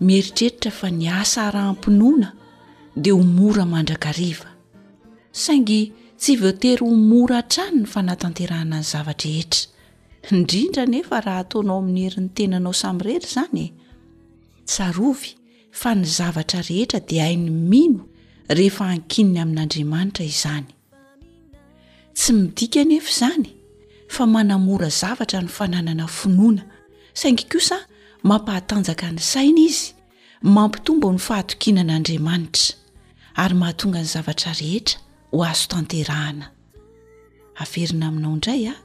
mieritreritra fa ny asa araham-pinoana dia ho mora mandrakariva saingy tsy voatery ho mora hatrany ny fanatanterahana ny zava-drehetra indrindra nefa raha ataonao amin'ny herin'ny tenanao samirery izany e tsarovy fa ny zavatra rehetra dia hain'ny mino rehefa ankininy amin'andriamanitra izany Tsy midika anefa izany fa manamora zavatra ny fananana finoana, saingy kosa mampahatanjaka ny saina izy, mampitombo ny fahatokiana an'Andriamanitra, ary mahatonga ny zavatra rehetra ho azo tanterahana. Averina aminao indray aho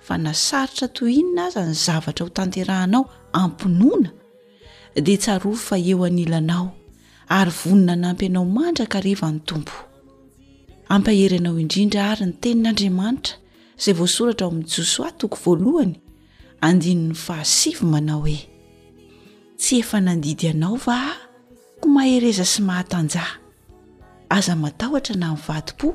fa na sarotra toy inona aza ny zavatra ho tanterahanao am-pinoana, dia tsarovy fa eo anilanao ary vonona hanampy anao mandrakariva ny tompo ampahery anao indrindra ary ny tenin'andriamanitra izay voasoratra ao amin'ny josoa toko voalohany andininy fahasivy manao hoe tsy efa nandidy anao va aho ko mahereza sy mahatanjaha aza matahotra na nyvadi-po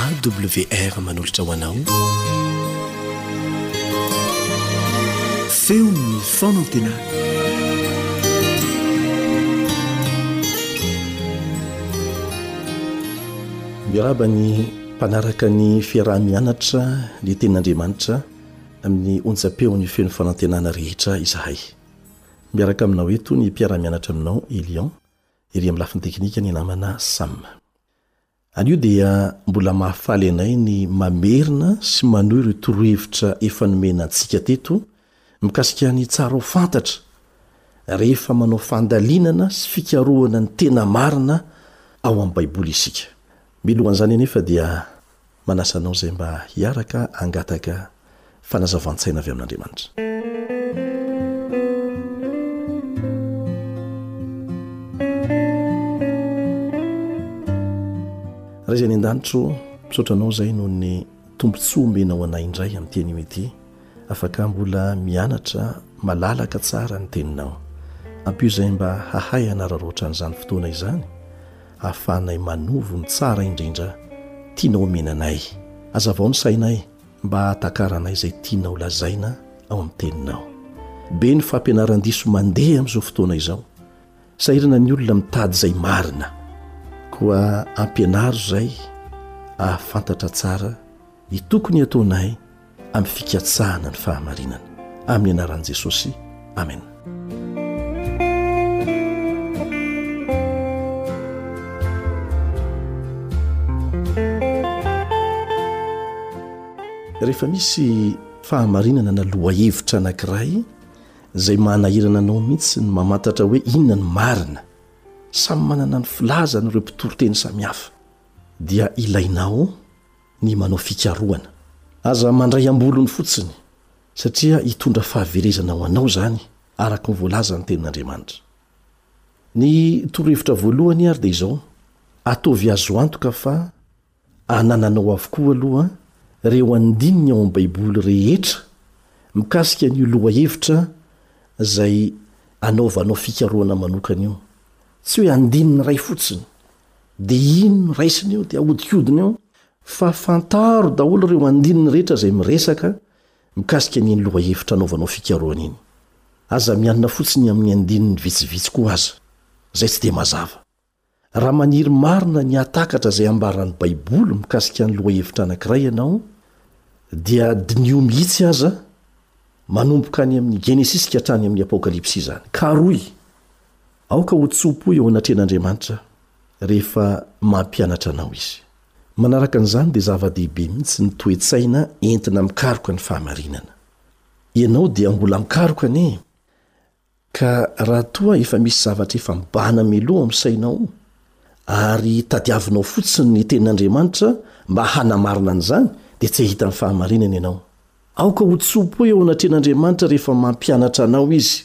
AWR manolotra ho anao feon'ny fanantenana. Miraba ny mpanaraka ny fiaraha-mianatra ny tenin'Andriamanitra amin'ny onjam-peon'ny feon'ny fanantenana rehetra izahay. Miaraka aminao eto ny mpiara-mianatra aminao Elion. ery amin'ny lafiny teknika ny namana Sam. Anio dia mbola mahafaly anay ny mamerina sy manohy ireo torohevitra efa nomena antsika teto mikasika ny tsara ho fantatra rehefa manao fandalinana sy fikarohana ny tena marina ao amin'ny Baiboly isika. Mialohan'izany anefa dia Manasa anao izay mba hiaraka hangataka fanazavan-tsaina avy amin'Andriamanitra. Ray izay any an-danitro, misaotra anao izay noho ny tombontsoa omenao anay indray amin'ity anio ity, afaka mbola mianatra malalaka tsara ny teninao. Ampio izay mba hahay hanararaotra an'izany fotoana izany, ahafahanay manovo ny tsara indrindra tianao omena anay. Azavao ny sainay mba hahatakaranay izay tianao lazaina ao amin'ny Teninao. Be ny fampianaran-diso mandeha amin'izao fotoana izao. Sahirana ny olona mitady izay marina. Koa ampianaro izay hahafantatra tsara ny tokony hataonay. amin'ny fikatsahana ny fahamarinana amin'ny anaran'i Jesosy amena. Rehefa misy fahamarinana na lohahevitra anankiray izay manahirana anao mihitsy ny mamantatra hoe inona ny marina, samy manana ny filazany ireo mpitoriteny samihafa dia ilainao ny manao fikarohana. Aza mandray am-bolony fotsiny, satria hitondra fahaverezana ho anao izany, araka ny voalazan'ny Tenin'Andriamanitra. Ny torohevitra voalohany àry dia izao, Ataovy azo antoka fa anananao avokoa aloha ireo andininy ao amin'ny Baiboly rehetra mikasika an'io lohahevitra izay anaovanao fikarohana manokana io, tsy hoe andininy iray fotsiny, De iny no raisina eo de ahodikodina eo fa fantaro daholo ireo andininy rehetra izay miresaka mikasika an'iny lohahevitra anaovanao fikarohana iny. Aza mianina fotsiny amin'ny andininy vitsivitsy koa aza izay tsy dia mazava. Raha maniry marina ny hahatakatra izay ambaran'ny baiboly mikasika ny lohahevitra anankiray ianao dia diniho mihitsy aza manomboka any amin'ny genesisy ka hatrany amin'ny apokalypsy izany. Karohy Aoka ho tso-po eo anatrehan'Andriamanitra rehefa mampianatra anao Izy. Manaraka an'izany dia zava-dehibe mihitsy ny toe-tsaina entina mikaroka ny fahamarinana. Ianao dia mbola mikaroka anie e! Ka raha toa efa misy zavatra efa mibahana mialoha ao amin'ny sainao, ary tadiavinao fotsiny ny Tenin'Andriamanitra mba hanamarina an'izany, dia tsy hahita ny fahamarinana ianao. Aoka ho tso-po eo anatrehan'Andriamanitra rehefa mampianatra anao Izy.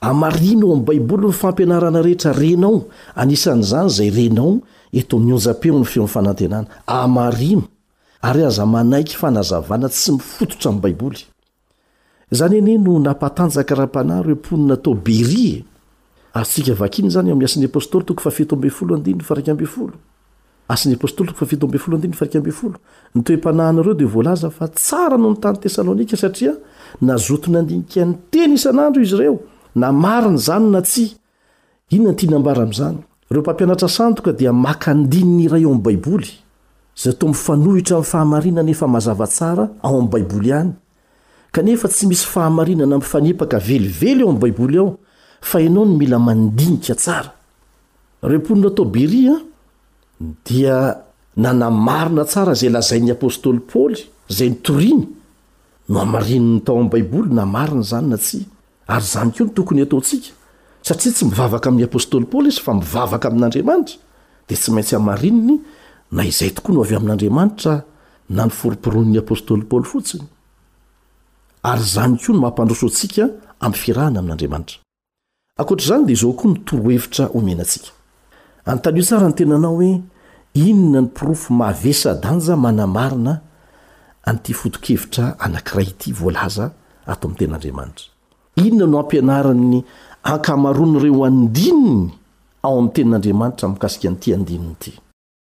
Hamarino ao amin'ny Baiboly ny fampianarana rehetra renao, anisan'izany izay renao eto amin'ny onjam-peon'ny Feon'ny Fanantenana. Hamarino, ary aza manaiky fanazavana tsy mifototra amin'ny Baiboly. Izany anie no nampatanjaka ara-panahy ireo mponina tao Beria e! Azontsika vakina izany ao amin'ny Asan'ny Apostoly, toko fahafito ambin'ny folo, andininy faha-iraika ambin'ny folo. Asan'ny Apostoly toko fahafito ambin'ny folo andininy fahaika ambin'ny folo, Ny toe-panahinareo dia voalaza fa tsara noho ny tany Tesalonika satria nazoto nandinika ny Teny isan'andro izy ireo, na marina izany na tsia. Inona no tiana ambara amin'izany? Ireo mpampianatra sandoka dia maka andininy iray ao amin'ny Baiboly, izay toa mifanohitra amin'ny fahamarinana efa mazava tsara ao amin'ny Baiboly ihany, Kanefa tsy misy fahamarinana mifanipaka velively ao amin'ny Baiboly ao fa ianao no mila mandinika tsara. Ireo mponina tao Beria dia nanamarina tsara izay lazain'ny apostoly Paoly, izay nitoriany. Nohamarinin'ny tao amin'ny Baiboly na marina izany na tsia. Ary izany koa no tokony hataontsika, satria tsy mivavaka amin'ny apostoly Paoly izy fa mivavaka amin'Andriamanitra, dia tsy maintsy hamarininy na izay tokoa no avy amin'Andriamanitra na ny foroporonin'ny apostoly Paoly fotsiny. Ary izany koa no mampandroso antsika amin'ny firahana amin'Andriamanitra. Ankoatra izany dia izao koa ny torohevitra omena antsika. Anontanio tsara ny tenanao hoe inona ny porofo mavesa-danja manamarina an'ity foto-kevitra anankiray ity voalaza ato amin'ny Tenin'Andriamanitra. Inona no ampianarin'ny ankamaroan'ireo andininy ao amin'ny Tenin'Andriamanitra mikasika an'ity andininy ity?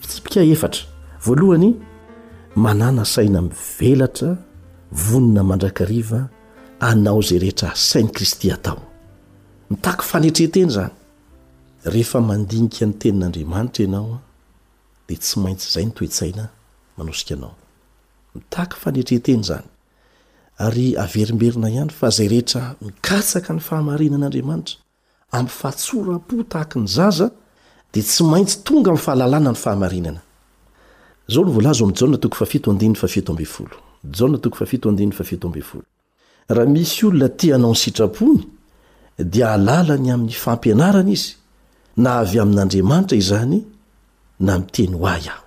Fitsipika efatra. Voalohany, manàna saina mivelatra, vonona mandrakariva hanao izay rehetra asain'i Kristy hatao. Mitaky fanetren-tena izany. Rehefa mandinika ny Tenin'Andriamanitra ianao, dia tsy maintsy izay ny toe-tsaina manosika anao. Mitaky fanetren-tena izany. Ary averimberina ihany fa izay rehetra mikatsaka ny fahamarinan'Andriamanitra, Amin'ny fahatsoram-po tahaka ny zaza dia tsy maintsy tonga amin'ny fahalalana ny fahamarinana. Izao no voalaza ao amin'ny Jaona toko fahafito andininy fahafito ambin'ny folo, Jaona toko fahafito andininy fahafito ambin'ny folo, Raha misy olona te hanao ny sitrapony, dia hahalala ny amin'ny fampianarana izy, na avy amin'Andriamanitra izany na miteny ho ahy aho.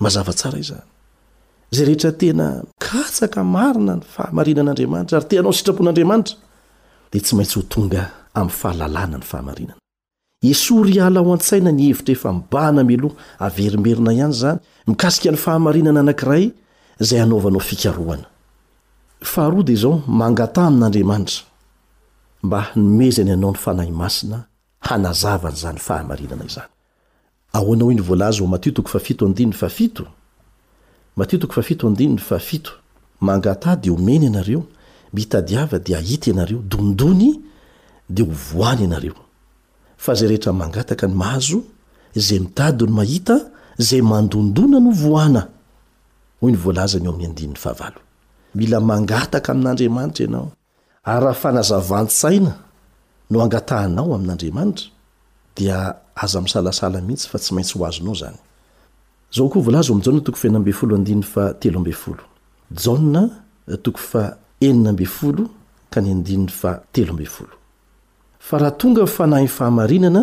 Mazava tsara izany. Izay rehetra tena. Katsaka marina ny fahamarinan'Andriamanitra ary te hanao sitrapon'Andriamanitra dia tsy maintsy ho tonga amin'ny fahalalana ny fahamarinana. Esory hiala ao an-tsaina ny hevitra efa mibahana mialoha, averimberina ihany izany, mikasika ny fahamarinana anankiray izay hanaovanao fikarohana. Faharoa dia izao, mangataha amin'Andriamanitra mba hanomezany anao ny Fanahy Masina hanazava an'izany fahamarinana izany. Ahoana hoy ny voalaza ao Matio toko fahafito andininy fahafito? Matio toko fahafito andininy fahafito, Mangataha dia homeny ianareo, mitadiava dia hahita ianareo, dondony dia ho voany ianareo. Fa izay rehetra mangataka no mahazo, izay mitady no mahita, izay mandondona no voana, hoy ny voalazany ao amin'ny andininy fahavalo. Mila mangataka amin'Andriamanitra ianao. Ary raha fanazavan-tsaina no angatahanao amin'Andriamanitra dia aza misalasala mihitsy fa tsy maintsy ho azonao izany. Izao koa voalaza ao amin'ny Jaona toko fahenina ambin'ny folo andininy faha telo ambin'ny folo. Jaona toko faha enina ambin'ny folo ka ny andininy faha telo ambin'ny folo. Fa raha tonga ny fanahin'ny fahamarinana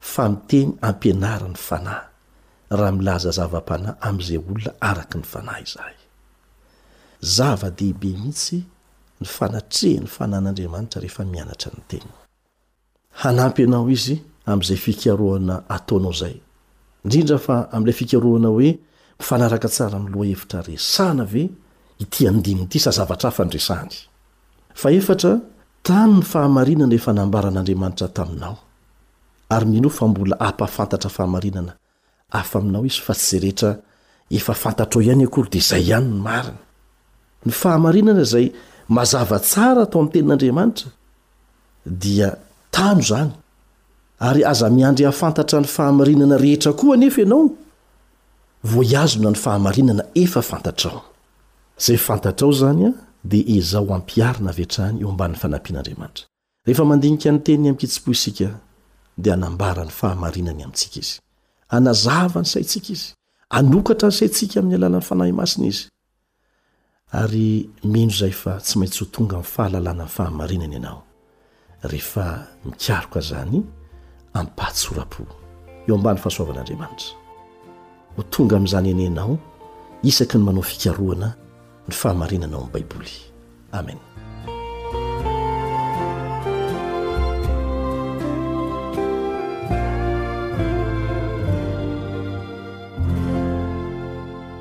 fa miteny ampianarin'ny Fanahy raha milaza zava-panahy amin'izay olona araka ny Fanahy izahay. Zava-dehibe mihitsy ny fanatrehan'ny Fanan'Andriamanitra rehefa mianatra ny Teniny. Hanampy anao Izy amin'izay fikarohana ataonao izay, indrindra fa amin'ilay fikarohana hoe mifanaraka tsara amin'ny lohahevitra resahana ve ity andininy ity sa zavatra hafa no resahany. Fahefatra, Tano ny fahamarinana efa nambaran'Andriamanitra taminao, ary minoa fa mbola hampahafantatra fahamarinana hafa aminao Izy, fa tsy izay rehetra efa fantatrao ihany akory, dia izay ihany no marina. Ny fahamarinana izay mazava tsara tao amin'ny Tenin'Andriamanitra dia tano izany, ary aza miandry hahafantatra ny fahamarinana rehetra koa anefa ianao, vao hiazona ny fahamarinana efa fantatrao. Izay fantatrao izany dia ezaho ampiharina avy hatrany eo ambanin'ny fanampian'Andriamanitra. Rehefa mandinika ny Teniny amin-kitsim-po isika, dia hanambara ny fahamarinany amintsika Izy. Hanazava ny saintsika Izy. Hanokatra ny saintsika amin'ny alalan'ny Fanahy Masina Izy. Ary mino izay fa tsy maintsy ho tonga amin'ny fahalalana ny fahamarinany ianao. rehefa mikaroka izany am-pahatsoram-po eo ambany fahasoavan'Andriamanitra. Ho tonga amin'izany anie ianao isaky ny manao fikarohana ny fahamarinana ao amin'ny Baiboly. Amena.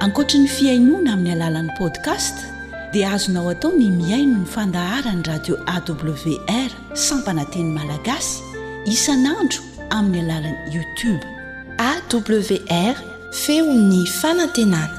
Ankoatry ny fihainoana amin'ny alalan'ny podcast dia azonao atao ny mihaino ny fandaharan'ny radio AWR sampana teny malagasy isan'andro amin'ny alalan'ny youtube. AWR feon'ny fanantenana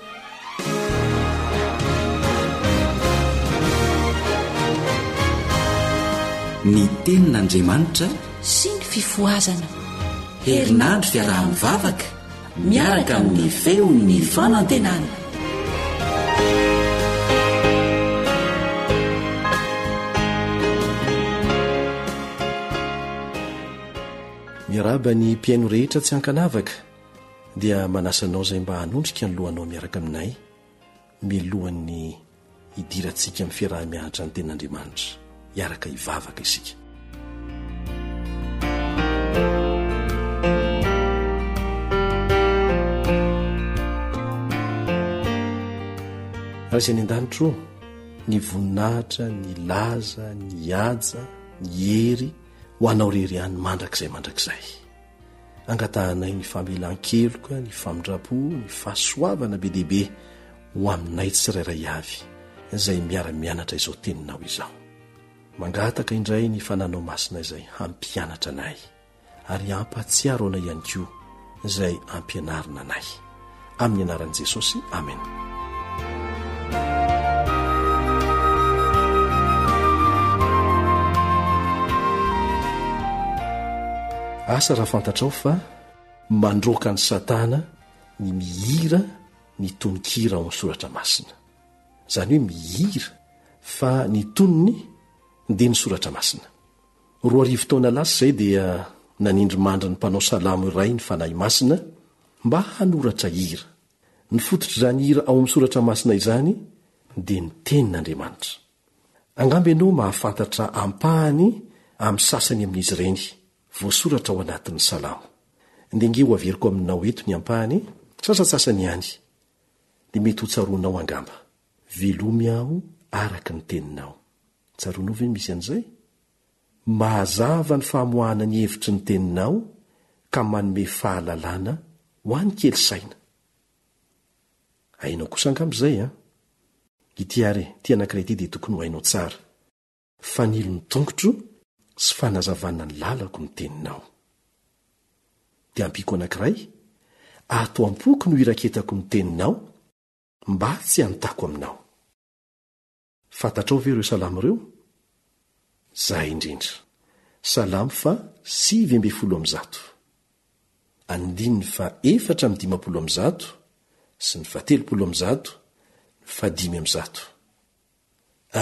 Ny tenin'Andriamanitra sy ny fifohazana. Herinandro fiaraha-mivavaka miaraka amin'ny feon'ny fanantenana. Miarahaba ny mpihaino rehetra tsy ankanavaka. dia manasa anao izay mba hanondrika ny lohanao miaraka aminay milohan'ny hidirantsika amin'ny fiaraha-mianatra ny ten'Andriamanitra. Hiaraka hivavaka isika. Raha izay ny an-danitro, ny voninahitra, ny laza, ny haja, ny hery ho anao rery ihany mandrakizay mandrakizay. Angatahanay ny famelan-keloka, ny famindram-po, ny fahasoavana be dia be ho aminay tsirairay avy izay miara-mianatra izao Teninao izao. Mangataka indray ny Fananao Masina izay hampianatra anay ary hampahatsiaro anay ihany koa izay ampianarina anay. Amin'ny anaran'i Jesosy, amena. Asa raha fantatrao fa mandroaka an'i Satana ny mihira ny tononkira ao amin'ny soratra masina. Izany hoe mihira fa ny tonony dia ny soratra masina. Roa arivo taona lasa izay dia nanindrimandry ny mpanao salamo iray ny Fanahy Masina Mba hanoratra hira. Ny fototr'izany hira ao amin'ny soratra masina izany dia ny Tenin'Andriamanitra. Angamba ianao mahafantatra ampahany amin'ny sasany amin'izy ireny, voasoratra ao anatin'ny Salamo. Dia ange ho averiko aminao eto ny ampahany, sasantsasany ihany, dia mety hotsaroanao angamba. Velomy aho araka ny teninao. Tsaroanao ve ny misy an'izay? Mahazava ny famoahana ny hevitry ny teninao ka manome fahalalana ho an'ny kely saina. Hainao kosa angamba izay an! Ity ary, ity anankiray ity dia tokony ho hainao tsara. Fanilo ny tongotro sy fanazavana ny lalako ny teninao. Dia ampiako anankiray, Ato am-poko no iraketako ny teninao, mba tsy hantako aminao. Fantatrao ve ireo salamo ireo? Zah indrindra. Salamo fa sivy ambin'ny folo amby zato. Andininy fa efatra amby dimampolo amby zato sy ny fa telopolo amby zato, ny fa dimy amby zato.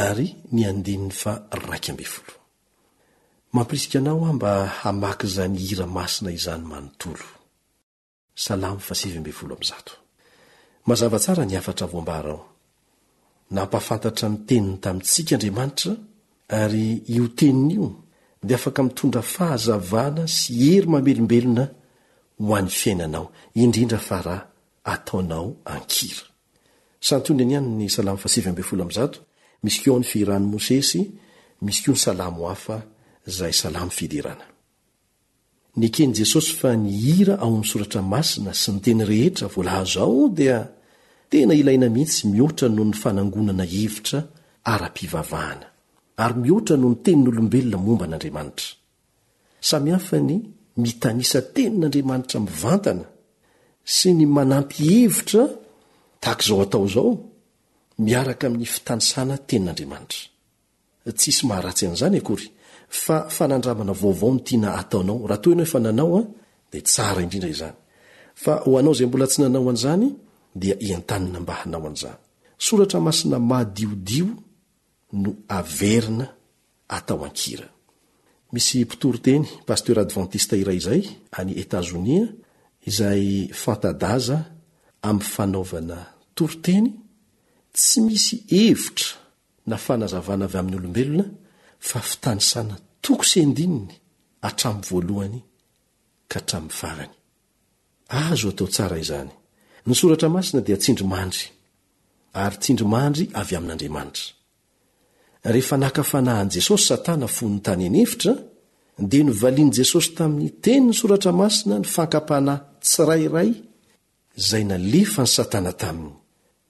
Ary ny andininy fa raika ambin'ny folo. Mampirisika anao aho mba hamaky izany hira masina izany manontolo. Salamo faha sivy ambin'ny folo amby zato. Mazava tsara ny hafatra voambara ao. Nampahafantatra ny Teniny tamintsika Andriamanitra, ary io Teniny io dia afaka mitondra fahazavana sy hery mamelombelona ho an'ny fiainanao, indrindra fa raha ataonao an-kira. Santionany ihany ny Salamo faha sivy ambin'ny folo amby zato, misy koa ao ny Fihiran'i Mosesy, misy koa ny Salamo hafa izay salamo fiderana. Neken'i Jesosy fa ny hira ao amin'ny Soratra Masina sy ny teny rehetra voalaza ao dia tena ilaina mihitsy mihoatra noho ny fanangonana hevitra ara-pivavahana, ary mihoatra noho ny tenin'olombelona momba an'Andriamanitra. Samy hafa ny mitanisa tenin'Andriamanitra mivantana sy ny manampy hevitra tahaka izao atao izao miaraka amin'ny fitanisana tenin'Andriamanitra. Tsisy maharatsy an'izany akory, fa fanandramana vaovao no tiana ataonao. Raha toa ianao efa nanao an, dia tsara indrindra izany. Fa ho anao izay mbola tsy nanao an'izany, dia entanina mba hanao an'izany. Soratra masina madiodio no averina atao an-kira. Misy mpitory teny, pasteur adventiste iray izay, any Etazonia, izay fanta-daza amin'ny fanaovana toriteny tsy misy hevitra na fanazavana avy amin'ny olombelona fa fitanisana toko sy andininy hatramin'ny voalohany ka hatramin'ny farany. Azo atao tsara izany. Ny Soratra Masina dia tsindrimandry, ary tsindrimandry avy amin'Andriamanitra. Rehefa naka fanahy an'i Jesosy Satana fony tany an'efitra, dia novalian'i Jesosy tamin'ny Tenin'ny Soratra Masina ny fankam-panahy tsirairay izay nalefan'i Satana taminy.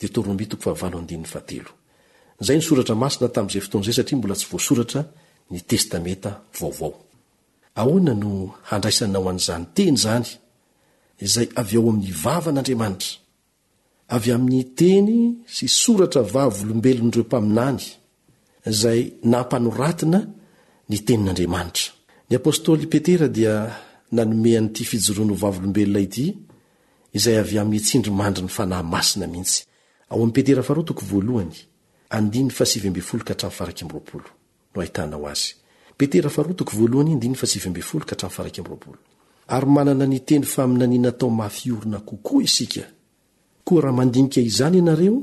Deoteronomia toko fahavalo andininy fahatelo. Izay ny soratra masina tamin'izay fotoana izay satria mbola tsy voasoratra ny Testamenta Vaovao. Ahoana no handraisanao an'izany teny izany izay avy ao amin'ny vavan'Andriamanitra, avy amin'ny teny sy soratra vavolombelon'ireo mpaminany izay nampanoratina ny Tenin'Andriamanitra. Ny apostoly Petera dia nanome an'ity fijoroany ho vavolombelona ity, izay avy amin'ny tsindrimandry ny Fanahy Masina mihitsy, ao amin'i Petera faharoa toko voalohany, andininy fahasivy ambin'ny folo ka hatramin'ny faharaika amby roapolo, no ahitanao azy. Petera faharoa toko voalohany, andininy fahasivy ambin'ny folo ka hatramin'ny faharaika amby roapolo. Ary manana ny teny faminaniana atao mafy orina kokoa isika, Koa raha mandinika izany ianareo,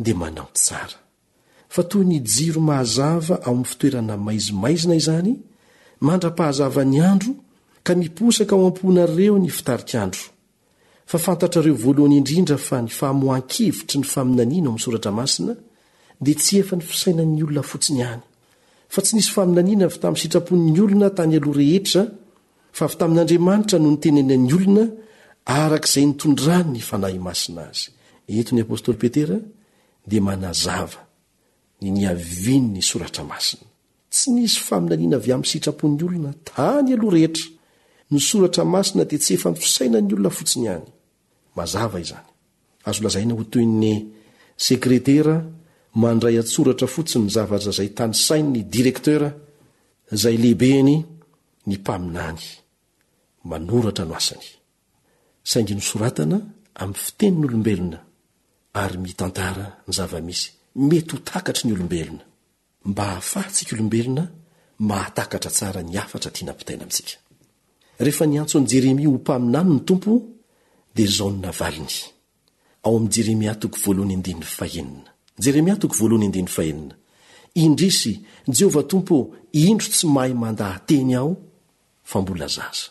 dia manao tsara. fa toy ny jiro mahazava ao amin'ny fitoerana maizimaizina izany mandra-pahazavan'ny andro ka miposaka ao am-ponareo ny fitarikandro, fa fantatrareo voalohany indrindra fa ny famoahan-kevitry ny faminaniana ao amin'ny Soratra Masina dia tsy efa ny fisainan'ny olona fotsiny ihany, fa tsy nisy faminaniana avy tamin'ny sitrapon'ny olona tany aloha rehetra, fa avy tamin'Andriamanitra no nitenenan'ny olona araka izay nitondrany ny Fanahy Masina azy. Eto ny apostoly Petera dia manazava ny niavian'ny Soratra Masina. Tsy nisy faminaniana avy amin'ny sitrapon'ny olona tany aloha rehetra. Ny Soratra Masina dia tsy efa ny fisainan'ny olona fotsiny ihany. Mazava izany. Azo lazaina ho toy ny sekretera mandray an-tsoratra fotsiny ny zavatra izay tanisain'ny direktera izay lehibeny ny mpaminany. Manoratra no asany. saingy nosoratana amin'ny fitenin'olombelona ary mitantara ny zava-misy mety ho takatry ny olombelona mba hahafahantsika olombelona mahatakatra tsara ny hafatra tiana ampitaina amintsika. Rehefa niantso an'i Jeremia ho mpaminany ny Tompo dia izao no navaliny, ao amin'ny Jeremia toko voalohany andininy fahenina, Jeremia toko voalohany andininy fahenina, Indrisy, Jehovah Tompo ô, indro tsy mahay mandaha-teny aho fa mbola zaza.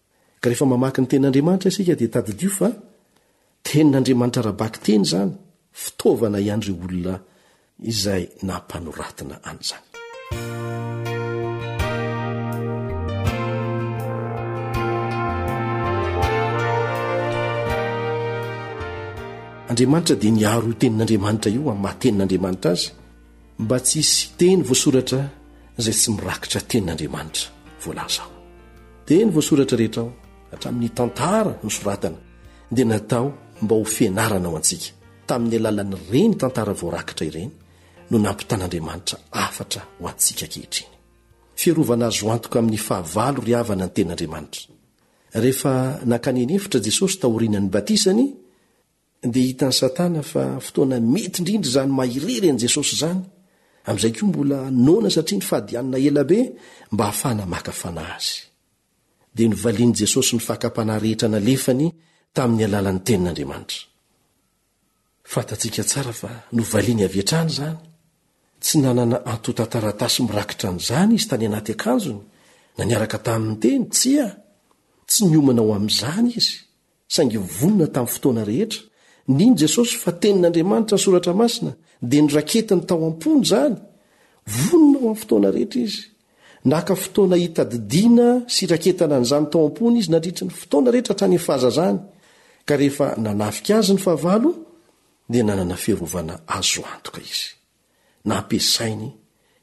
Ka rehefa mamaky ny Tenin'Andriamanitra isika dia tadidio fa Tenin'Andriamanitra ara-bakiteny izany, fitaovana ian'ireo olona izay nampanoratna an'izany. Andriamanitra dia niaro io Tenin'Andriamanitra io amin'ny maha-Tenin'Andriamanitra Azy, Mba tsy hisy teny voasoratra izay tsy mirakitra tenin'Andriamanitra voalaza ao. Teny voasoratra rehetra ao, hatramin'ny tantara nosoratana, dia natao mba ho fianarana ho antsika. Tamin'ny alalan'ireny tantara voarakitra ireny no nampitan'Andriamanitra hafatra ho antsika ankehitriny. Fiarovana azo antoka amin'ny fahavalo ry havana ny tenin'Andriamanitra. Rehefa nankany an-efitra Jesosy taorian'ny batisany, Dia hitan'i Satana fa fotoana mety indrindra izany maha-irery an'i Jesosy izany, amin'izay koa mbola noana satria nifadianina ela be mba hahafahana maka fanahy azy. Dia novalian'i Jesosy ny fakam-panahy rehetra nalefany tamin'ny alalan'ny Tenin'Andriamanitra. Fantatsika tsara fa novaliany avy hatrany izany. Tsy nanana antontan-taratasy mirakitra an'izany izy tany anaty akanjony, na niaraka tamin'ny Teny, tsia. Tsy niomana ho amin'izany izy. Saingy vonona tamin'ny fotoana rehetra. Nino Jesosy fa Tenin'Andriamanitra ny Soratra Masina, dia noraketiny tao am-pony izany. Vonona ho amin'ny fotoana rehetra izy. Naka fotoana hitadidiana sy hiraketana an'izany tao am-pony izy nandritra ny fotoana rehetra hatrany amin'ny fahazazany, ka rehefa nanafika azy ny fahavalo, dia nanana fiarovana azo antoka izy. nampiasainy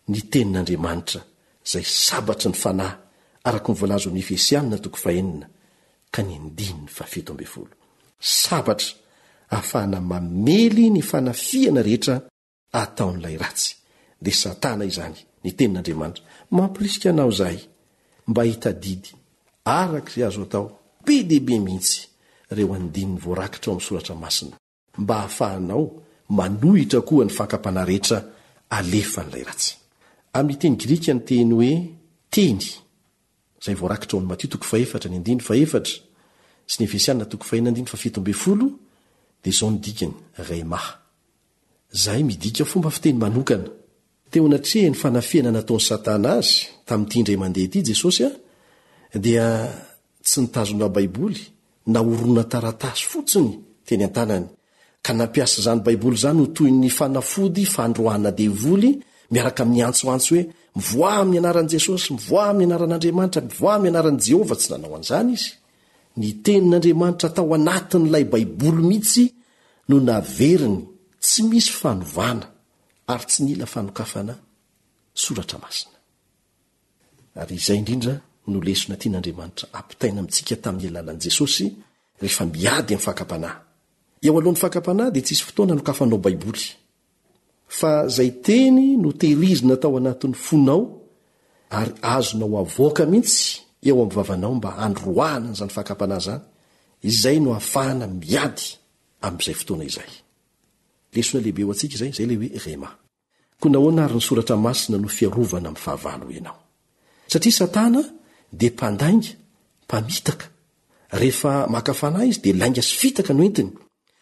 ny Tenin'Andriamanitra izay sabatry ny fanahy araka ny voalaza ao amin'ny Efesianina toko fahenina ka ny andininy fahafito ambin'ny folo. Sabatra ahafahana mamely ny fanafihana rehetra ataon'ilay ratsy, dia Satana izany, ny Tenin'Andriamanitra. Mamporisika anao izahay mba hitadidy araka izay azo atao be dia be mihitsy ireo andininy voarakitra ao amin'ny soratra masina. mba hahafahanao manohitra koa ny fakam-panahy rehetra alefan'ilay ratsy. Amin'ny teny grika ny teny hoe teny, izay voarakitra ao amin'ny Matio toko fahefatra ny andininy fahefatra sy ny Efesiana toko faheno andininy fahafito ambin'ny folo, dia izao ny dikany, rhemah. Izay midika fomba fiteny manokana. Teo anatrehan'ny fanafihana nataon'i Satana azy tamin'ity indray mandeha ity Jesosy dia Tsy nitazona Baiboly na horonantaratasy fotsiny teny an-tanany, ka nampiasa izany Baiboly izany ho toy ny fanafody fandroahana devoly miaraka amin'ny antsoantso hoe, Mivoaha amin'ny anaran'i Jesosy! Mivoaha amin'ny anaran'Andriamanitra! Mivoaha amin'ny anaran'i Jehovah! Tsy nanao an'izany izy. Ny Tenin'Andriamanitra tao anatin'ilay Baiboly mihitsy no naveriny tsy misy fanovana, ary tsy nila fanokafana soratra masina. Ary izay indrindra no lesona tian'Andriamanitra ampitaina amintsika tamin'ny alalan'i Jesosy rehefa miady amin'ny fakam-panahy. Eo alohan'ny fakam-panahy dia tsisy fotoana nokafanao Baiboly. Fa izay teny no tehirizina tao anatin'ny fonao ary azonao avoaka mihitsy eo amin'ny vavanao mba handroahana an'izany fakam-panahy izany, izay no ahafahana miady amin'izay fotoana izay. Lesona lehibe ho antsika izay, izay ilay hoe Rhema. Koa nahoana ary ny Soratra Masina no fiarovana amin'ny fahavalo ho henao? Satria Satana dia mpandainga, mpamitaka. Rehefa maka fanahy izy dia lainga sy fitaka no entiny.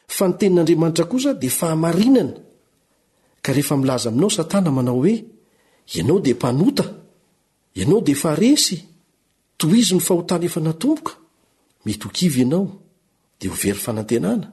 Fa ny Tenin'Andriamanitra kosa dia fahamarinana. Ka rehefa milaza aminao Satana manao hoe, Ianao dia mpanota! Ianao dia efa resy! Tohizo ny fahotana efa natomboka! Mety ho kivy ianao, dia ho very fanantenana,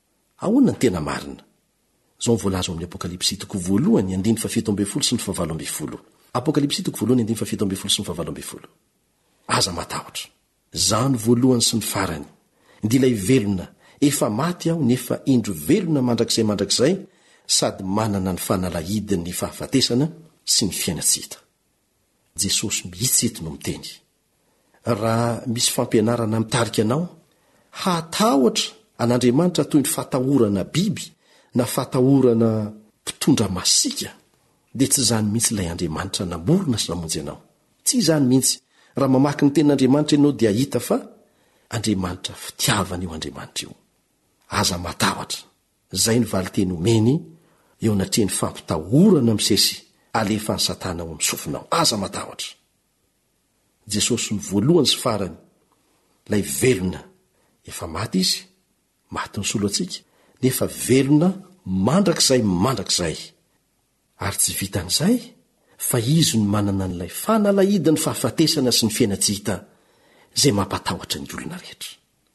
Ahoana ny tena marina? Izao no voalaza ao amin'ny Apokalypsy toko voalohany andiny fahafito ambin'ny folo sy ny fahavalo ambin'ny folo. Apokalypsy toko voalohany andiny fahafito ambin'ny folo sy ny fahavalo ambin'ny folo. Aza matahotra. Izaho no voalohany sy ny farany, dia ilay velona, efa maty aho nefa indro velona mandrakizay mandrakizay sady manana ny fanalahidin'ny fahafatesana sy ny fiaina tsy hita. Jesosy mihitsy eto no miteny. Raha misy fampianarana mitarika anao hatahotra an'Andriamanitra toy ny fatahorana biby na fatahorana mpitondra masiaka, dia tsy izany mihitsy ilay Andriamanitra namorona sy namonjy anao. Tsy izany mihitsy. Raha mamaky ny Tenin'Andriamanitra ianao dia hahita fa Andriamanitra fitiavana io Andriamanitra io. Aza matahotra. Izay ny valin-teny omeny eo anatrehan'ny fampitahorana misesy alefan'i Satana ao amin'ny sofinao. Aza matahotra! Jesosy no voalohany sy farany, ilay velona. Efa maty Izy, maty nisolo antsika, nefa velona mandrakizay mandrakizay. Ary tsy vitan'izay, fa Izy no manana an'ilay fanalahidin'ny fahafatesana sy ny fiaina tsy hita izay mampatahotra ny olona rehetra.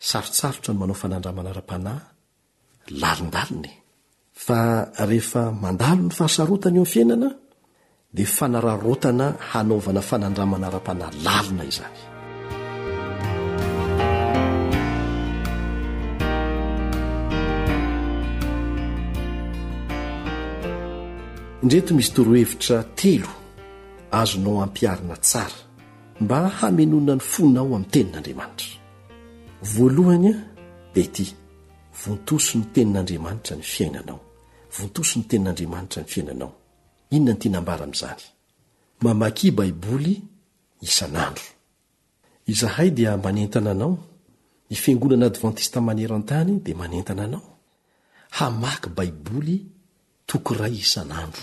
Sarotsarotra ny manao fanandramana ara-panahy lalindalina e! Fa rehefa mandalo ny fahasarotana eo amin'ny fiainana dia fanararaotana hanaovana fanandramana ara-panahy lalina izany. Indreto misy torohevitra telo azonao ampiharina tsara mba hamenoana ny fonao amin'ny Tenin'Andriamanitra. Voalohany a Betty, vontoso ny tenin'Andriamanitra ny fiainanao. Vontoso ny tenin'Andriamanitra ny fiainanao. Inona no tiana ambara amin'izany? Mamakia Baiboly isan'andro. Izahay dia manentana anao, ny Fiangonana Advantista Maneran-tany dia manentana anao, hamaky Baiboly toko iray isan'andro.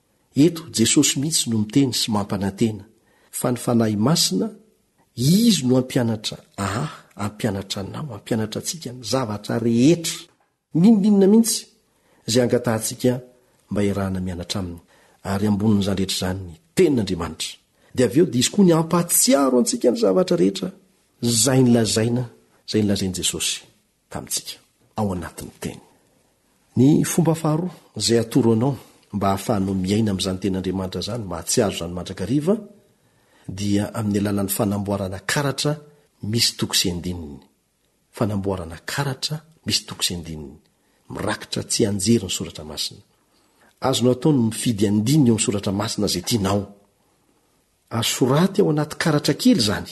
Eto, Jesosy mihitsy no miteny sy mampanantena, fa ny Fanahy Masina, Izy no hampianatra ahy, hampianatra anao, hampianatra antsika ny zavatra rehetra. N'inon'inona mihitsy izay angatahantsika mba iarahana mianatra Aminy. Ary ambonin'izany rehetra izany ny Tenin'Andriamanitra. Dia avy eo dia Izy koa ny hampahatsiaro antsika ny zavatra rehetra izay nolazaina, izay nolazain'i Jesosy. tamintsika ao anatin'ny Teny. Ny fomba faharoa izay hatoro anao mba hahafahanao miaina amin'izany Teny Andriamanitra izany mba hahatsiaro izany mandrakariva dia amin'ny alalan'ny fanamboarana karatra misy toko sy andininy. Fanamboarana karatra misy toko sy andininy mirakitra tsianjery ny Soratra Masina. Azonao atao ny mifidy andininy eo amin'ny Soratra Masina izay tianao. Azo soraty ao anaty karatra kely izany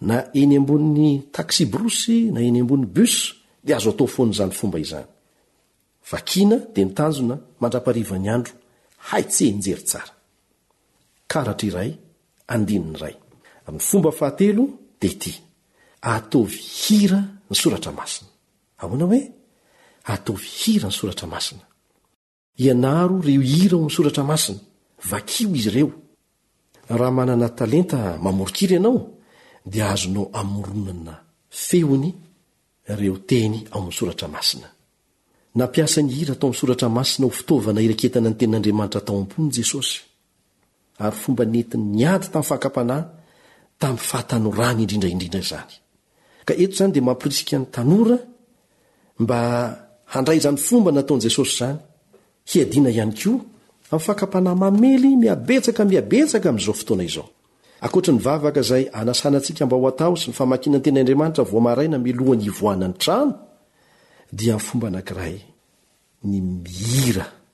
Na eny ambonin'ny taxi-brousse na eny ambony bus dia azo atao foana izany fomba izany. Vakiana dia ny tanjona mandraparivan'ny andro hay tsienjery tsara. Karatra iray, andininy iray. Ny fomba fahatelo dia ity, ataovy hira ny soratra masina. Ahoana hoe? Ataovy hira ny soratra masina. Ianaro ireo hira ao amin'ny soratra masina. Vakio izy ireo. Raha manana talenta mamoron-kira ianao, dia azonao amoronana feony ireo teny ao amin'ny soratra masina. Nampiasa ny hira tao amin'ny soratra masina ho fitaovana hiraketana ny tenin'Andriamanitra tao am-pony Jesosy. ary fomba nentiny niady tamin'ny fakam-panahy tamin'ny fahatanorany indrindra indrindra izany. Ka eto izany dia mampirisika ny tanora mba handray izany fomba nataon'i Jesosy izany, hiadiana ihany koa amin'ny fakam-panahy mamely mihabetsaka mihabetsaka amin'izao fotoana izao. Ankoatry ny vavaka izay anasana antsika mba ho atao sy ny famakiana ny Teny Andriamanitra vao maraina milohan'ny hivoahana ny trano dia fomba anankiray ny mihira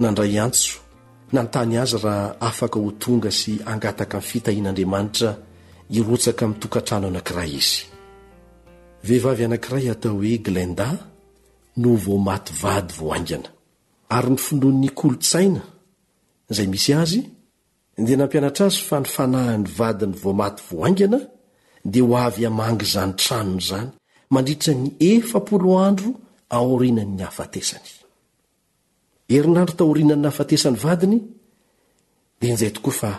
Nandray antso, nanontany azy raha afaka ho tonga sy hangataka ny fitahian'Andriamanitra hirotsaka amin'ny tokantrano anankiray izy. Vehivavy anankiray atao hoe Glenda no vao maty vady vao haingana, ary ny finoan'ny kolontsaina izay misy azy dia nampianatra azy fa ny fanahin'ny vadiny vao maty vao haingana dia ho avy hamangy izany tranony izany mandritra ny efapolo andro aorianan'ny nahafatesany. Herinandro taorianan'ny nahafatesan'ny vadiny, dia injay tokoa fa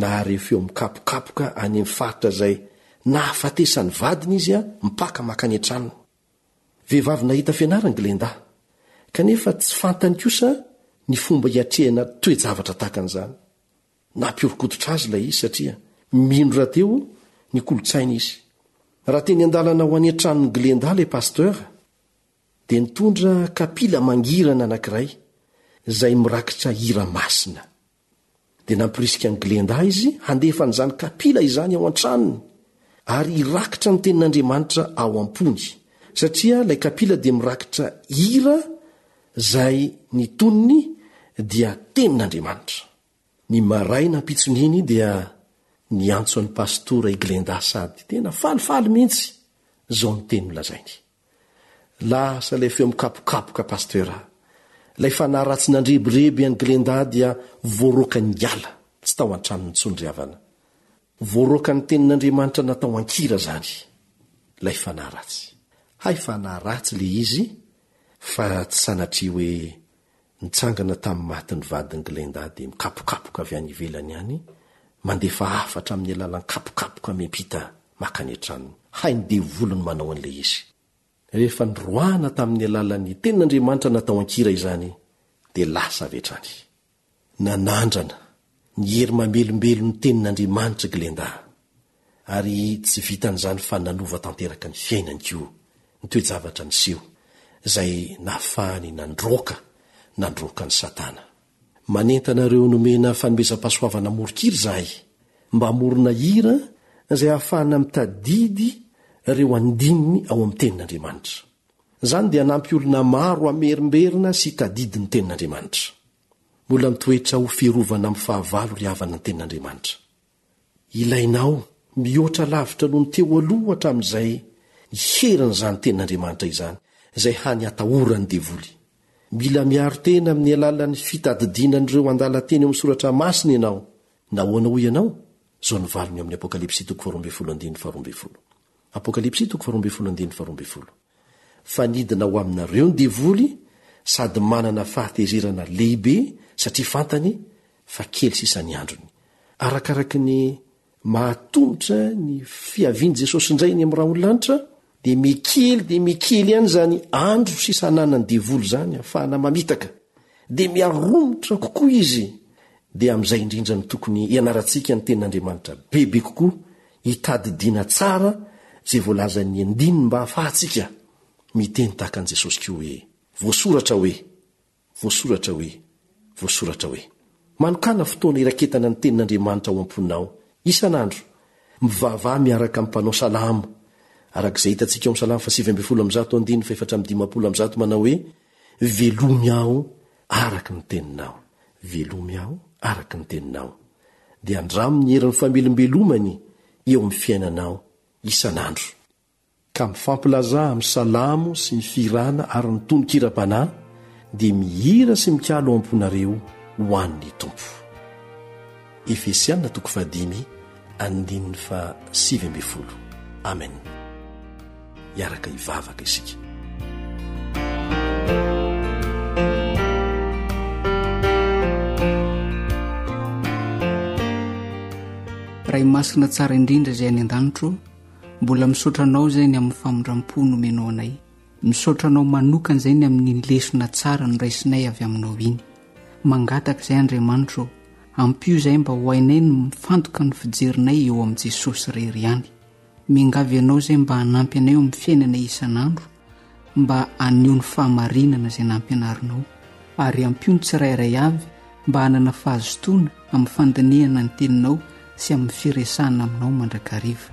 nahare feo mikapokapoka any amin'ny faritra izay nahafatesan'ny vadiny izy mpaka mankany an-tranony. Vehivavy nahita fianarana i Glenda, kanefa tsy fantany kosa ny fomba hiatrehana toe-javatra tahaka an'izany. Nampihoron-koditra azy ilay izy satria mino rahateo ny kolontsainy izy. Raha teny an-dalana ho any an-tranon'i Glenda ilay pasteur, dia nitondra kapila mangirana anankiray izay mirakitra hira masina. Dia nampirisika an'i Glenda izy handefa an'izany kapila izany ao an-tranony ary hirakitra ny Tenin'Andriamanitra ao am-pony, satria ilay kapila dia mirakitra hira izay ny tonony dia Tenin'Andriamanitra. Ny maraina ampitson'iny dia niantso an'i Pastora i Glenda sady tena falifaly mihitsy izao ny teny nolazainy. Lasa ilay feo mikapokapoka Pasteur a! Ilay fanahy ratsy nandrebireby an'i Glenda dia voaroaka ningala, tsy tao an-tranony intsony ry havana. Voaroaka ny tenin'Andriamanitra natao an-kira izany ilay fanahy ratsy. Hay fanahy ratsy ilay izy fa tsy sanatria hoe Nitsangana tamin'ny maty ny vadin'i Glenda dia mikapokapoka avy any ivelany any, mandefa hafatra amin'ny alalan'ny kapokapoka miampita makany an-tranony. Hain'ny devoly ny manao an'ilay izy. Rehefa niroahana tamin'ny alalan'ny Tenin'Andriamanitra natao an-kira izany dia lasa avy hatrany. Nanandrana ny hery mamelombelon'ny Tenin'Andriamanitra i Glenda, ary tsy vitan'izany fa nanova tanteraka ny fiainany koa ny toe-javatra niseho, izay nahafahany nandroaka nandroaka an'i Satana. Manentana ireo nomena fanomezam-pahasoavana moronkira izahay mba hamorona hira izay hahafahana mitadidy ireo andininy ao amin'ny Tenin'Andriamanitra. Izany dia hanampy olona maro hamerimberina sy hitadidy ny Tenin'Andriamanitra. Mbola mitoetra ho fiarovana amin'ny fahavalo ry havana ny Tenin'Andriamanitra. Ilainao mihoatra lavitra noho ny teo aloha hatramin'izay ny herin'izany Tenin'Andriamanitra izany, izay hany atahoran'ny devoly. Mila miaro tena amin'ny alalan'ny fitadidiana an'ireo andalan-teny ao amin'ny soratra masina ianao. Nahoana hoy ianao? Izao ny valiny ao amin'ny Apokalypsy toko faharoa ambin'ny folo andininy faharoa ambin'ny folo. fa nidina ho aminareo ny devoly sady manana fahatezerana lehibe satria fantany fa kely sisa ny androny. Arakaraky ny mahatomotra ny fiavian'i Jesosy indray eny amin'ny rahon'ny lanitra, dia mikely dia mikely ihany izany andro sisa ananan'ny devoly izany hafahana mamitaka, dia miharomotra kokoa izy, dia amin'izay indrindra no tokony hianarantsika ny Tenin'Andriamanitra bebe kokoa Hitadidiana tsara izay voalazan'ny andininy mba hahafahantsika miteny tahaka an'i Jesosy koa hoe, Voasoratra hoe, voasoratra hoe, voasoratra hoe. Manokàna fotoana hiraketana ny Tenin'Andriamanitra ao am-ponao, isan'andro. Mivavaha miaraka amin'ny mpanao salamo, araka izay hitantsika ao amin'ny Salamo fahasivy ambin'ny folo amby zato andininy fahefatra amby dimampolo amby zato manao hoe, Velomia aho, araka ny teninao, velomy aho araka ny teninao, dia andramo ny herin'ny famelombelomany eo amin'ny fiainanao isan'andro. Ka mifampilazà amin'ny salamo sy ny fihirana ary ny tonon-kiram-panahy, dia mihira sy mikalo ao am-ponareo ho an'ny Tompo. andininy faha sivy ambin'ny folo amen hiaraka hivavaka isika raha imasina tsara indrindra izay any an-danitro mbola misaotra anao izay ny amin'ny famindram-po nomenao anay Misaotra anao manokana izay ny amin'iny lesona tsara noraisinay avy aminao iny. Mangataka izay Andriamanitra ô, ampio izahay mba ho hainay ny mifantoka ny fijerinay eo amin'i Jesosy irery ihany. Miangavy anao izay mba hanampy anay eo amin'ny fiainanay isan'andro mba haneho ny fahamarinana izay nampianarinao ary ampio ny tsirairay avy mba hanana fahazotoana amin'ny fandinihana ny Teninao sy amin'ny firesahana aminao mandrakariva.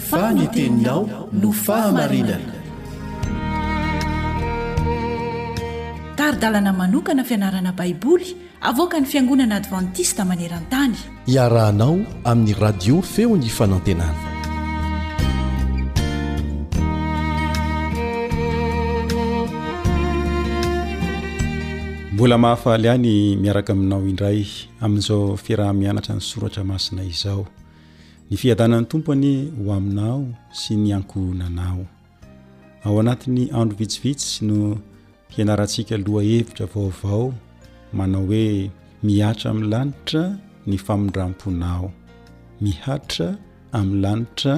fa ny teninao no fahamarinana. Tari-dalana manokana fianarana Baiboly avoakan'ny Fiangonana Advantista maneran-tany. Iarahanao amin'ny Radio Feon'ny Fanantenana. Mbola mahafaly ahy ny miaraka aminao indray amin'izao fiaraha-mianatra ny soratra masina izao. Ny fiadanan'ny Tompo anie ho aminao sy ny ankohonanao. Ao anatin'ny andro vitsivitsy no hianarantsika lohahevitra vaovao manao hoe mihatra amin'ny lanitra ny famindram-ponao. Mihatra amin'ny lanitra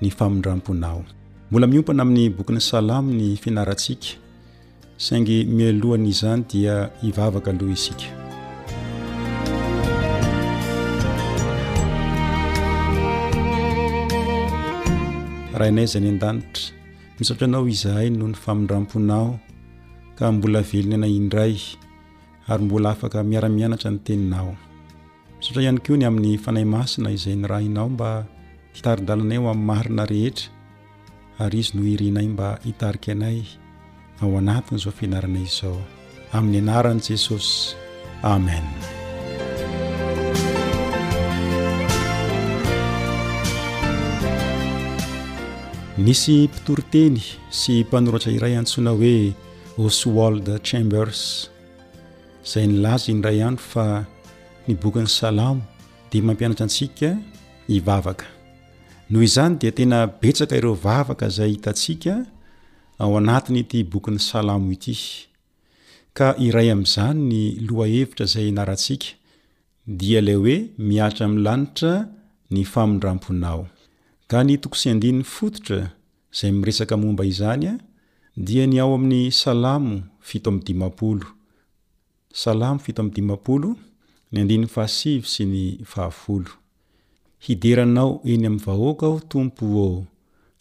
ny famindram-ponao. Mbola miompana amin'ny bokin'ny Salamo ny fianarantsika. Saingy mialohan' izany dia hivavaka aloha isika. Rainay izay any an-danitra, misaotra anao izahay noho ny famindram-ponao ka mbola velona anay indray ary mbola afaka miara-mianatra ny teninao. Misaotra ihany koa ny amin'ny Fanahy Masina izay nirahinao mba hitari-dalana eo amin'ny marina rehetra ary izy no irinay mba hitarika anay ao anatin'izao fianarana izao. Amin'ny anaran'i Jesosy. Amen. Nisy mpitoriteny sy mpanoratra iray antsoina hoe Oswald Chambers. izay nilaza indray andro fa ny bokin'ny Salamo dia mampianatra antsika hivavaka. Noho izany dia tena betsaka ireo vavaka izay hitantsika ao anatin'ity bokin'ny Salamo ity. Ka iray amin'izany ny lohahevitra izay ianarantsika dia ilay hoe mihatra amin'ny lanitra ny famindram-ponao. Ka ny toko sy andininy fototra izay miresaka momba izany dia ny ao amin'ny Salamo fito amby dimampolo, Salamo fito amby dimampolo, ny andininy fahasivy sy ny fahafolo. Hidera Anao eny amin'ny vahoaka aho, Tompo ô,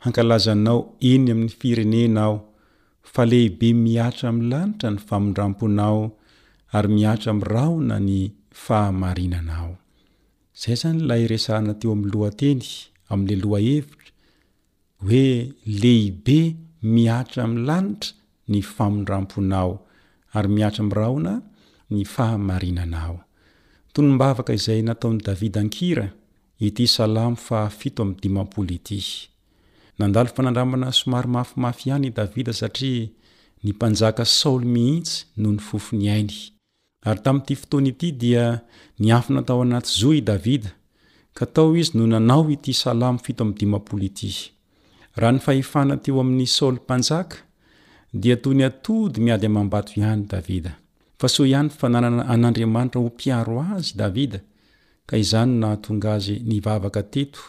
hankalaza Anao eny amin'ny firenena aho, fa lehibe mihatra amin'ny lanitra ny famindram-ponao ary mihatra amin'ny rahona ny fahamarinanao. Izay izany ilay resahana teo amin'ny lohateny, amin'ilay lohahevitra. Hoe lehibe mihatra amin'ny lanitra ny famindram-ponao, ary mihatra amin'ny rahona ny fahamarinanao. Tonom-bavaka izay nataon'i Davida an-kira ity salamo fahafito amby dimampolo ity. Nandalo fanandramana somary mafimafy ihany i Davida satria ny mpanjaka Saoly mihitsy no nifofo ny ainy. Ary tamin'ity fotoana ity dia niafina tao anaty zo i Davida, ka tao izy no nanao ity Salamo fito amby dimampolo ity. Raha ny fahefana teo amin'i Saoly Mpanjaka, dia toy ny atody miady amam-bato ihany Davida. Fa soa ihany fa nanana an'Andriamanitra ho mpiaro azy Davida, ka izany no nahatonga azy nivavaka teto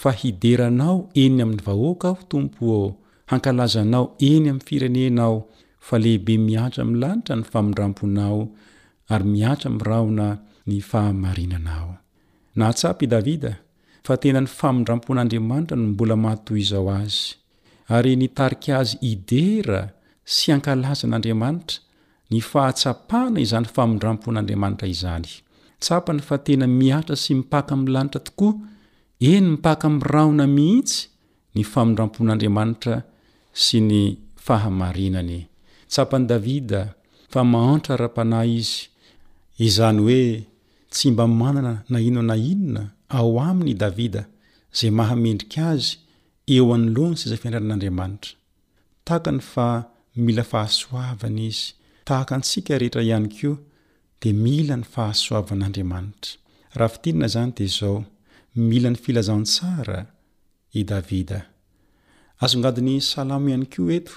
fa hidera Anao eny amin'ny vahoaka aho, Tompo ô, hankalaza Anao eny amin'ny firenena aho, fa lehibe mihatra amin'ny lanitra ny famindram-ponao, ary mihatra amin'ny rahona ny fahamarinanao. Nahatsapa i Davida fa tena ny famindram-pon'Andriamanitra no mbola mahatohizao azy, ary nitarika azy hidera sy hankalaza an'Andriamanitra ny fahatsapana izany famindram-pon'Andriamanitra izany. Tsapany fa tena mihatra sy mipaka amin'ny lanitra tokoa, eny mipaka amin'ny rahona mihitsy ny famindram-pon'Andriamanitra sy ny fahamarinany. Tsapan'i Davida fa mahantra ara-panahy izy, izany hoe tsy mba manana na inona na inona ao aminy i Davida izay mahamendrika azy eo anoloan'ny seza fiandrianan'Andriamanitra. Tahaka ny fa mila fahasoavana izy, tahaka antsika rehetra ihany koa dia mila ny fahasoavan'Andriamanitra. Raha fintinina izany dia izao, mila ny filazantsara i Davida. Asongadin'ny Salamo ihany koa eto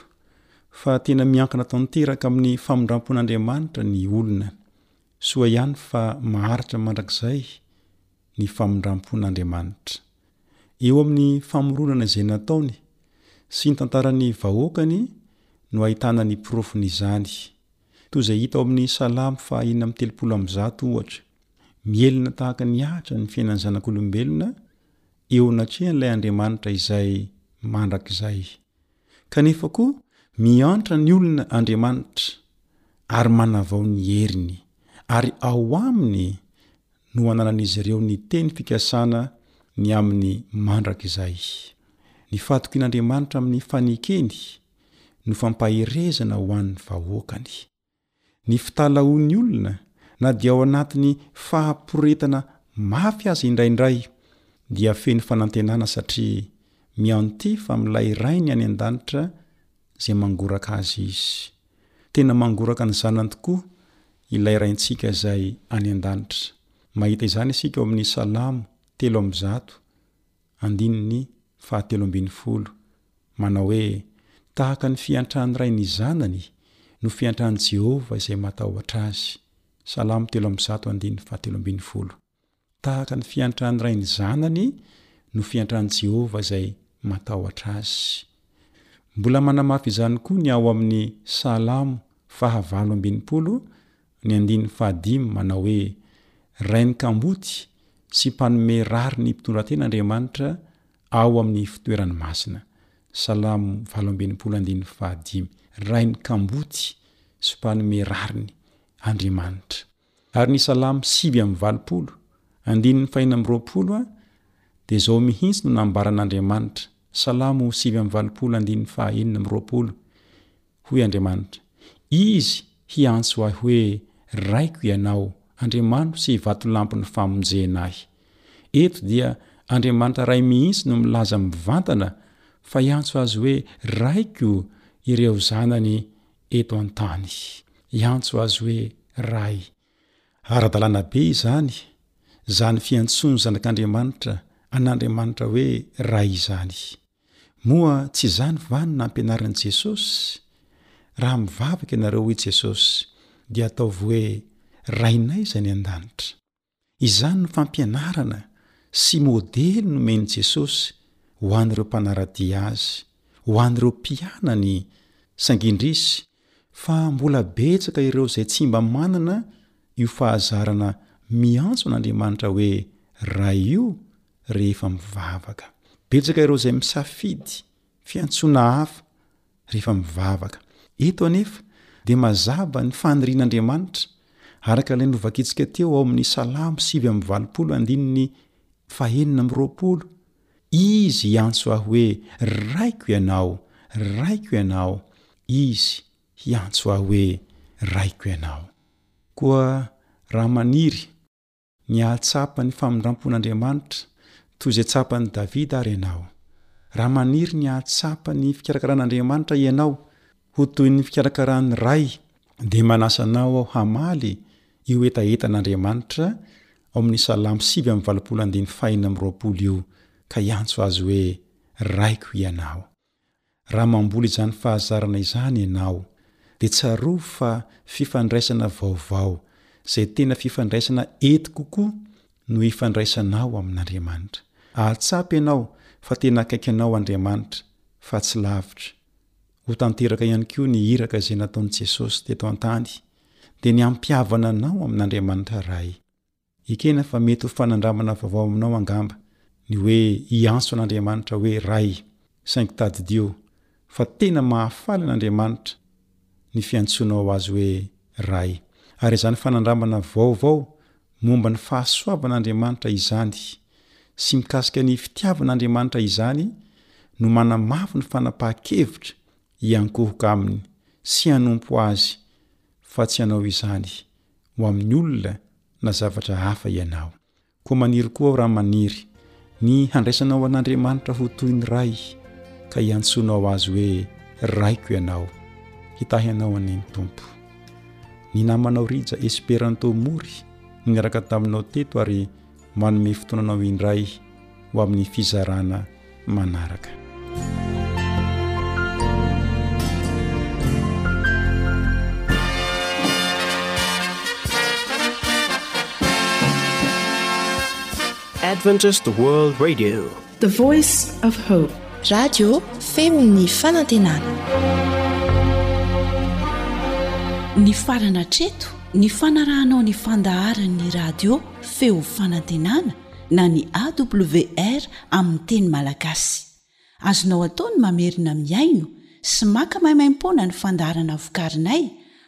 fa tena miankina tanteraka amin'ny famindram-pon'Andriamanitra ny olona. Soa ihany fa maharitra mandrakizay. ny famindrampon'Andriamanitra. Eo amin'ny famoronana izay nataony sy ny tantaran'ny vahoakany no ahitana ny porofon'izany. Toy izay hita ao amin'ny Salamo fahaenina amby telopolo amby zato, ohatra, Mihelina tahaka ny ahitra ny fiainan'ny zanak'olombelona eo anatrehan'ilay Andriamanitra izay mandrakizay. Kanefa koa, miantra ny olona Andriamanitra ary manavao ny heriny, ary ao aminy no ananan'izy ireo ny teny fikasana ny aminy mandrakizay. Ny fahatokian'Andriamanitra amin'ny fanekeny no fampaherezana ho an'ny vahoakany. Ny fitalahoan'ny olona, na dia ao anatin'ny fahaporetana mafy aza indraindray, dia feno fanantenana satria miantefa amin'ilay Rainy any an-danitra izay mangoraka azy izy. Tena mangoraka ny zanany tokoa ilay Raintsika izay any an-danitra. Mahita izany isika ao amin'ny Salamo telo amby zato, andininy fahatelo ambin'ny folo, manao hoe, Tahaka ny fiantran'ny ray ny zanany no fiantran'i Jehovah izay matahotra azy. Salamo telo amby zato, andininy fahatelo ambin'ny folo. Tahaka ny fiantran'ny ray ny zanany no fiantran'i Jehovah izay matahotra azy. Mbola manamafy izany koa ny ao amin'ny Salamo faha valo amby enimpolo, ny andininy faha dimy, manao hoe, Rain'ny kamboty sy mpanome rariny mpitondra tena Andriamanitra ao amin'ny fitoerany masina. Salamo valo amby enimpolo andininy faha dimy. Rain'ny kamboty sy mpanome rariny Andriamanitra. Ary ny Salamo sivy amby valopolo, andininy fahena amby roapolo dia izao mihitsy no nambaran'Andriamanitra, Salamo sivy amby valopolo andininy faha enina amby roapolo, Hoy Andriamanitra, Izy hiantso Ahy hoe, Raiko Ianao, Andriamaniko sy Vatolampin'ny famonjena ahy. Eto dia Andriamanitra Ray mihitsy no milaza mivantana fa hiantso Azy hoe Raiko ireo zanany eto an-tany. Hiantso Azy hoe Ray. Ara-dalàna be izany, izany fiantsoan'ny Zanak'Andriamanitra an'Andriamanitra hoe Ray izany. Moa tsy izany va no nampianarin'i Jesosy? Raha mivavaka ianareo, hoy Jesosy, dia ataovy hoe, Rainay izay any an-danitra. Izany no fampianarana sy modely nomen'i Jesosy ho an'ireo mpanara-dia azy, ho an'ireo mpianany, saingy indrisy fa mbola betsaka ireo izay tsy mba manana io fahazarana miantso an'Andriamanitra hoe Ray io rehefa mivavaka. Betsaka ireo izay misafidy Fiantsoana hafa rehefa mivavaka. Eto anefa dia mazava ny fanirian'Andriamanitra, araka ilay novakintsika teo ao amin'ny Salamo sivy amby valopolo andininy fahenina amby roapolo, Izy hiantso ahy hoe, Raiko Ianao, Raiko Ianao, Izy hiantso ahy hoe, Raiko Ianao. Koa raha maniry Mihatsapa ny famindram-pon'Andriamanitra toy izay tsapan'i Davida àry ianao. Raha maniry ny hahatsapa ny fikarakaran'Andriamanitra ianao ho toy ny fikarakaran'ny ray, dia manasa anao aho hamaly io hetahetan'Andriamanitra ao amin'ny Salamo sivy amby valopolo andinifahiny amby roapolo io, ka hiantso Azy hoe Raiko ianao. Raha mamboly izany fahazarana izany ianao, dia tsarovy fa fifandraisana vaovao, izay tena fifandraisana ety kokoa, no ifandraisanao amin'Andriamanitra. Ahatsapa ianao fa tena akaiky anao Andriamanitra, fa tsy lavitra. Ho tanteraka ihany koa ny iraka izay nataon'i Jesosy teto an-tany, dia ny hampihavana anao amin'Andriamanitra Ray. Ekena fa mety ho fanandramana vaovao aminao angamba ny hoe hiantso an'Andriamanitra hoe Ray, saingy tadidio fa tena mahafaly an'Andriamanitra ny fiantsoanao Azy hoe Ray. Ary izany fanandramana vaovao momba ny fahasoavan'Andriamanitra izany sy mikasika ny fitiavan'Andriamanitra izany no manamafy ny fanapahan-kevitra hiankohoka Aminy sy hanompo Azy fa tsy ianao izany ho amin'ny olona na zavatra hafa ianao. Koa maniry koa aho raha maniry ny handraisanao an'Andriamanitra ho toy ny Ray ka hiantsoanao Azy hoe Raiko ianao. Hitahy anao anie ny Tompo. Ny namanao Rija Esperanto Mori no niaraka taminao teto ary manome fotoana anao indray ho amin'ny fizarana manaraka adventist world radio The voice of hope. Radio feon'ny fanantenana. Nifarana hatreto ny fanarahanao ny fandaharan'ny radio feo fanantenana na ny AWR amin'ny teny malagasy. Azonao atao ny mamerina mihaino sy maka maimaimpoana ny fandaharana vokarinay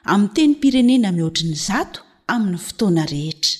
amin'ny tenim-pirenena mihoatry ny zato amin'ny fotoana rehetra.